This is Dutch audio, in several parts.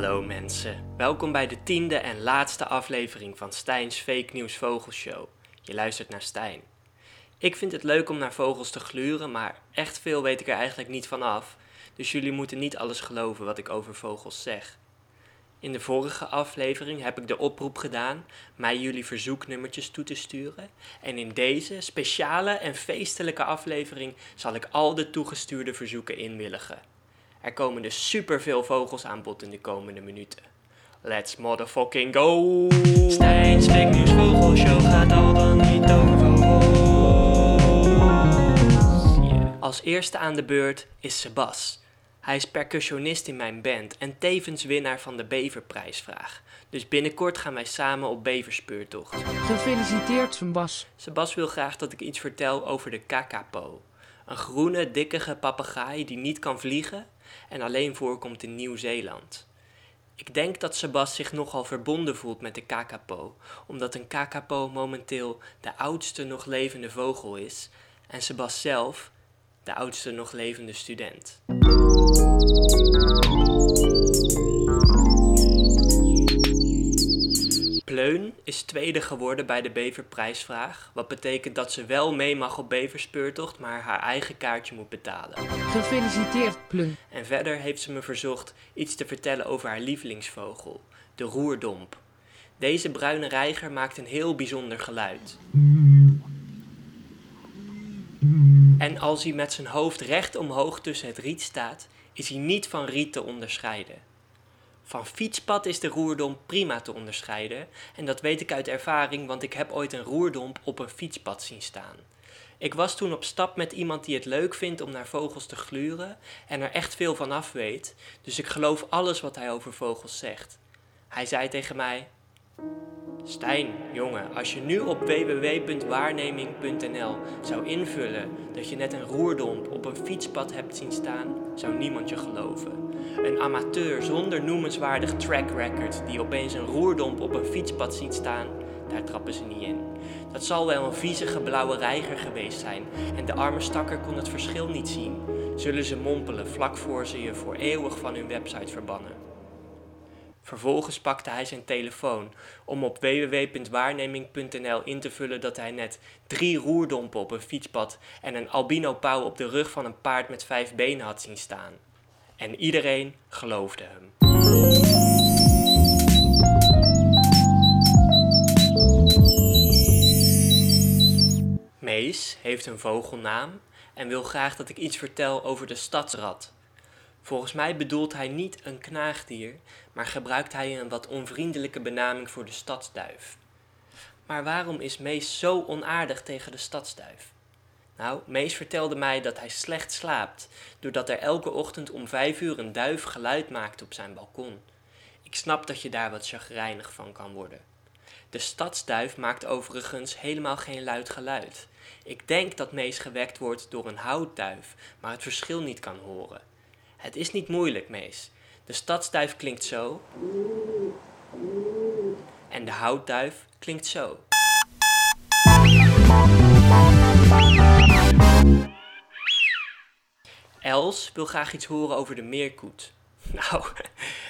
mensen, welkom bij de tiende en laatste aflevering van Stijn's Fake News Vogelshow. Je luistert naar Stijn. Ik vind het leuk om naar vogels te gluren, maar echt veel weet ik er eigenlijk niet van af. Dus jullie moeten niet alles geloven wat ik over vogels zeg. In de vorige aflevering heb ik de oproep gedaan mij jullie verzoeknummertjes toe te sturen. En in deze speciale en feestelijke aflevering zal ik al de toegestuurde verzoeken inwilligen. Er komen dus superveel vogels aan bod in de komende minuten. Let's motherfucking go! Stijn's Fake News Vogelshow gaat al dan niet over vogels. Yeah. Als eerste aan de beurt is Sebas. Hij is percussionist in mijn band en tevens winnaar van de Beverprijsvraag. Dus binnenkort gaan wij samen op beverspeurtocht. Gefeliciteerd, Sebas. Sebas wil graag dat ik iets vertel over de kakapo. Een groene, dikkige papegaai die niet kan vliegen en alleen voorkomt in Nieuw-Zeeland. Ik denk dat Sebas zich nogal verbonden voelt met de kakapo, omdat een kakapo momenteel de oudste nog levende vogel is en Sebas zelf de oudste nog levende student. Pleun is tweede geworden bij de Beverprijsvraag, wat betekent dat ze wel mee mag op Beverspeurtocht, maar haar eigen kaartje moet betalen. Gefeliciteerd, Plun. En verder heeft ze me verzocht iets te vertellen over haar lievelingsvogel, de roerdomp. Deze bruine reiger maakt een heel bijzonder geluid. En als hij met zijn hoofd recht omhoog tussen het riet staat, is hij niet van riet te onderscheiden. Van fietspad is de roerdomp prima te onderscheiden en dat weet ik uit ervaring, want ik heb ooit een roerdomp op een fietspad zien staan. Ik was toen op stap met iemand die het leuk vindt om naar vogels te gluren en er echt veel van af weet, dus ik geloof alles wat hij over vogels zegt. Hij zei tegen mij: Stijn, jongen, als je nu op www.waarneming.nl zou invullen dat je net een roerdomp op een fietspad hebt zien staan, zou niemand je geloven. Een amateur zonder noemenswaardig track record die opeens een roerdomp op een fietspad ziet staan, daar trappen ze niet in. Dat zal wel een viezige blauwe reiger geweest zijn en de arme stakker kon het verschil niet zien. Zullen ze mompelen vlak voor ze je voor eeuwig van hun website verbannen. Vervolgens pakte hij zijn telefoon om op www.waarneming.nl in te vullen dat hij net drie roerdompen op een fietspad en een albino pauw op de rug van een paard met vijf benen had zien staan. En iedereen geloofde hem. Mees heeft een vogelnaam en wil graag dat ik iets vertel over de stadsrat. Volgens mij bedoelt hij niet een knaagdier, maar gebruikt hij een wat onvriendelijke benaming voor de stadsduif. Maar waarom is Mees zo onaardig tegen de stadsduif? Nou, Mees vertelde mij dat hij slecht slaapt, doordat er elke ochtend om vijf uur een duif geluid maakt op zijn balkon. Ik snap dat je daar wat chagrijnig van kan worden. De stadsduif maakt overigens helemaal geen luid geluid. Ik denk dat Mees gewekt wordt door een houtduif, maar het verschil niet kan horen. Het is niet moeilijk, Mees. De stadsduif klinkt zo. En de houtduif klinkt zo. Els wil graag iets horen over de meerkoet. Nou,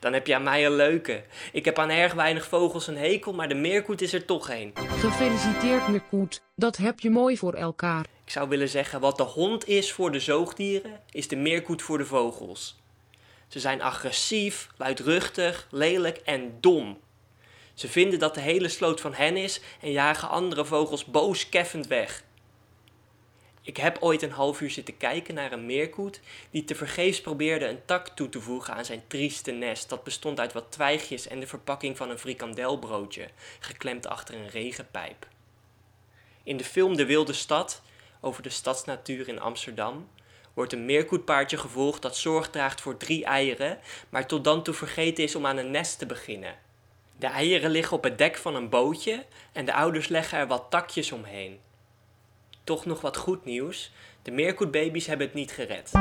dan heb je aan mij een leuke. Ik heb aan erg weinig vogels een hekel, maar de meerkoet is er toch een. Gefeliciteerd, Meerkoet. Dat heb je mooi voor elkaar. Ik zou willen zeggen, wat de hond is voor de zoogdieren, is de meerkoet voor de vogels. Ze zijn agressief, luidruchtig, lelijk en dom. Ze vinden dat de hele sloot van hen is en jagen andere vogels boos keffend weg. Ik heb ooit een half uur zitten kijken naar een meerkoet die tevergeefs probeerde een tak toe te voegen aan zijn trieste nest. Dat bestond uit wat twijgjes en de verpakking van een frikandelbroodje, geklemd achter een regenpijp. In de film De Wilde Stad, over de stadsnatuur in Amsterdam, wordt een meerkoetpaardje gevolgd dat zorg draagt voor drie eieren, maar tot dan toe vergeten is om aan een nest te beginnen. De eieren liggen op het dek van een bootje en de ouders leggen er wat takjes omheen. Toch nog wat goed nieuws: de meerkoetbaby's hebben het niet gered.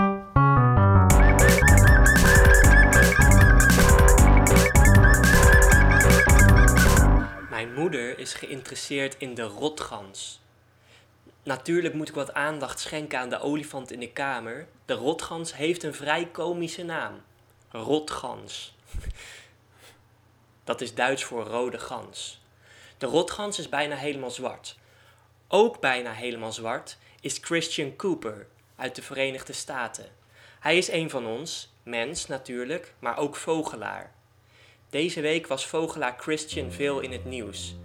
Mijn moeder is geïnteresseerd in de rotgans. Natuurlijk moet ik wat aandacht schenken aan de olifant in de kamer. De rotgans heeft een vrij komische naam. Rotgans. Dat is Duits voor rode gans. De rotgans is bijna helemaal zwart. Ook bijna helemaal zwart is Christian Cooper uit de Verenigde Staten. Hij is een van ons, mens natuurlijk, maar ook vogelaar. Deze week was vogelaar Christian veel in het nieuws.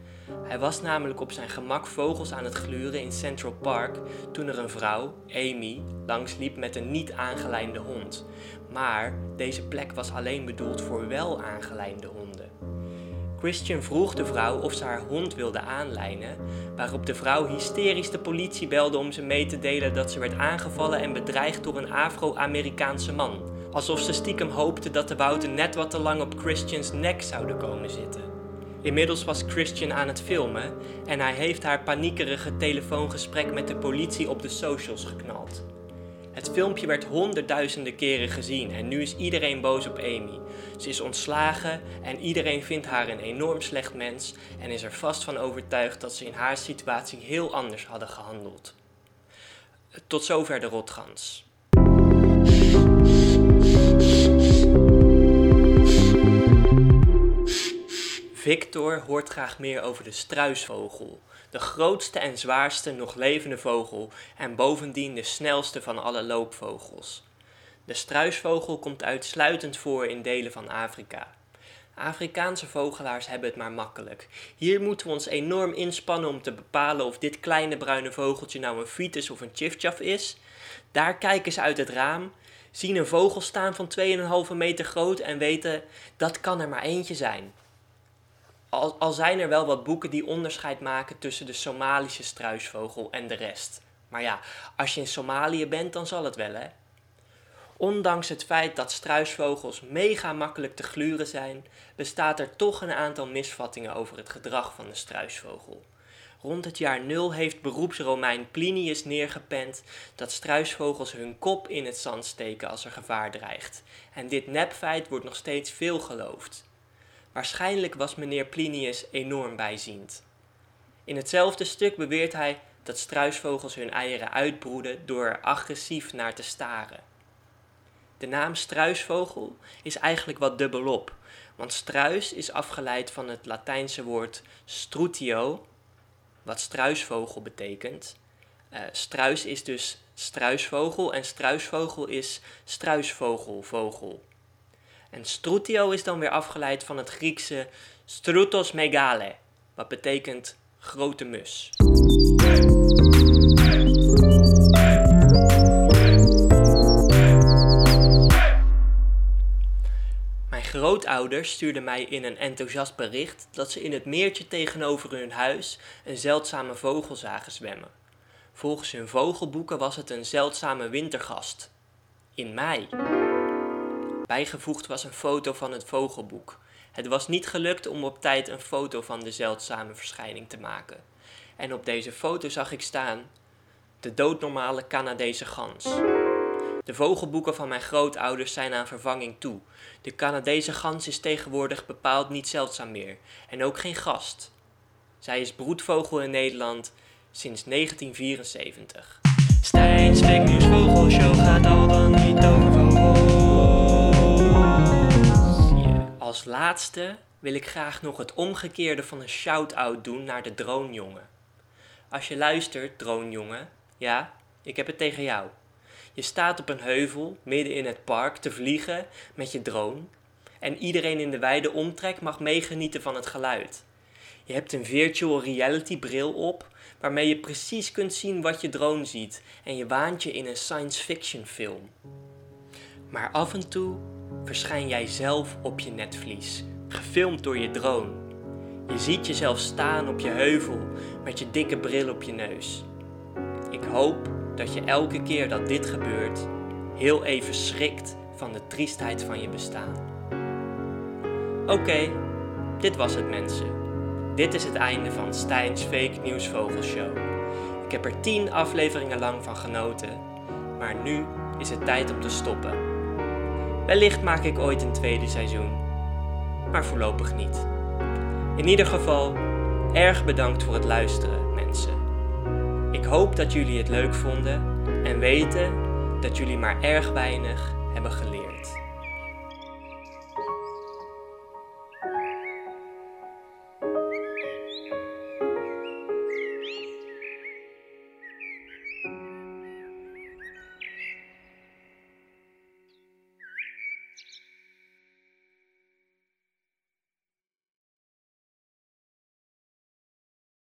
Hij was namelijk op zijn gemak vogels aan het gluren in Central Park toen er een vrouw, Amy, langsliep met een niet aangelijnde hond. Maar deze plek was alleen bedoeld voor wel aangelijnde honden. Christian vroeg de vrouw of ze haar hond wilde aanlijnen, waarop de vrouw hysterisch de politie belde om ze mee te delen dat ze werd aangevallen en bedreigd door een Afro-Amerikaanse man. Alsof ze stiekem hoopte dat de bouten net wat te lang op Christians nek zouden komen zitten. Inmiddels was Christian aan het filmen en hij heeft haar paniekerige telefoongesprek met de politie op de socials geknald. Het filmpje werd honderdduizenden keren gezien en nu is iedereen boos op Amy. Ze is ontslagen en iedereen vindt haar een enorm slecht mens en is er vast van overtuigd dat ze in haar situatie heel anders hadden gehandeld. Tot zover de rotgans. Victor hoort graag meer over de struisvogel, de grootste en zwaarste nog levende vogel en bovendien de snelste van alle loopvogels. De struisvogel komt uitsluitend voor in delen van Afrika. Afrikaanse vogelaars hebben het maar makkelijk. Hier moeten we ons enorm inspannen om te bepalen of dit kleine bruine vogeltje nou een fiets of een chifchaf is. Daar kijken ze uit het raam, zien een vogel staan van 2,5 meter groot en weten dat kan er maar eentje zijn. Al, al zijn er wel wat boeken die onderscheid maken tussen de Somalische struisvogel en de rest. Maar ja, als je in Somalië bent, dan zal het wel, hè? Ondanks het feit dat struisvogels mega makkelijk te gluren zijn, bestaat er toch een aantal misvattingen over het gedrag van de struisvogel. Rond het jaar 0 heeft beroepsromein Plinius neergepend dat struisvogels hun kop in het zand steken als er gevaar dreigt. En dit nepfeit wordt nog steeds veel geloofd. Waarschijnlijk was meneer Plinius enorm bijziend. In hetzelfde stuk beweert hij dat struisvogels hun eieren uitbroeden door er agressief naar te staren. De naam struisvogel is eigenlijk wat dubbelop, want struis is afgeleid van het Latijnse woord strutio, wat struisvogel betekent. Uh, struis is dus struisvogel en struisvogel is struisvogelvogel. En strutio is dan weer afgeleid van het Griekse strutos megale, wat betekent grote mus. Mijn grootouders stuurden mij in een enthousiast bericht dat ze in het meertje tegenover hun huis een zeldzame vogel zagen zwemmen. Volgens hun vogelboeken was het een zeldzame wintergast. In mei. Bijgevoegd was een foto van het vogelboek. Het was niet gelukt om op tijd een foto van de zeldzame verschijning te maken. En op deze foto zag ik staan de doodnormale Canadese gans. De vogelboeken van mijn grootouders zijn aan vervanging toe. De Canadese gans is tegenwoordig bepaald niet zeldzaam meer en ook geen gast. Zij is broedvogel in Nederland sinds 1974. Stijn's Fake News Vogelshow gaat al dan niet over Als laatste wil ik graag nog het omgekeerde van een shout-out doen naar de dronejongen. Als je luistert, dronejongen, ja, ik heb het tegen jou. Je staat op een heuvel midden in het park te vliegen met je drone en iedereen in de wijde omtrek mag meegenieten van het geluid. Je hebt een virtual reality bril op waarmee je precies kunt zien wat je drone ziet en je waant je in een science fiction film. Maar af en toe verschijn jij zelf op je netvlies, gefilmd door je drone. Je ziet jezelf staan op je heuvel met je dikke bril op je neus. Ik hoop dat je elke keer dat dit gebeurt, heel even schrikt van de triestheid van je bestaan. Oké, dit was het mensen. Dit is het einde van Stijn's Fake News Vogelshow. Ik heb er tien afleveringen lang van genoten, maar nu is het tijd om te stoppen. Wellicht maak ik ooit een tweede seizoen, maar voorlopig niet. In ieder geval, erg bedankt voor het luisteren, mensen. Ik hoop dat jullie het leuk vonden en weten dat jullie maar erg weinig hebben geleerd.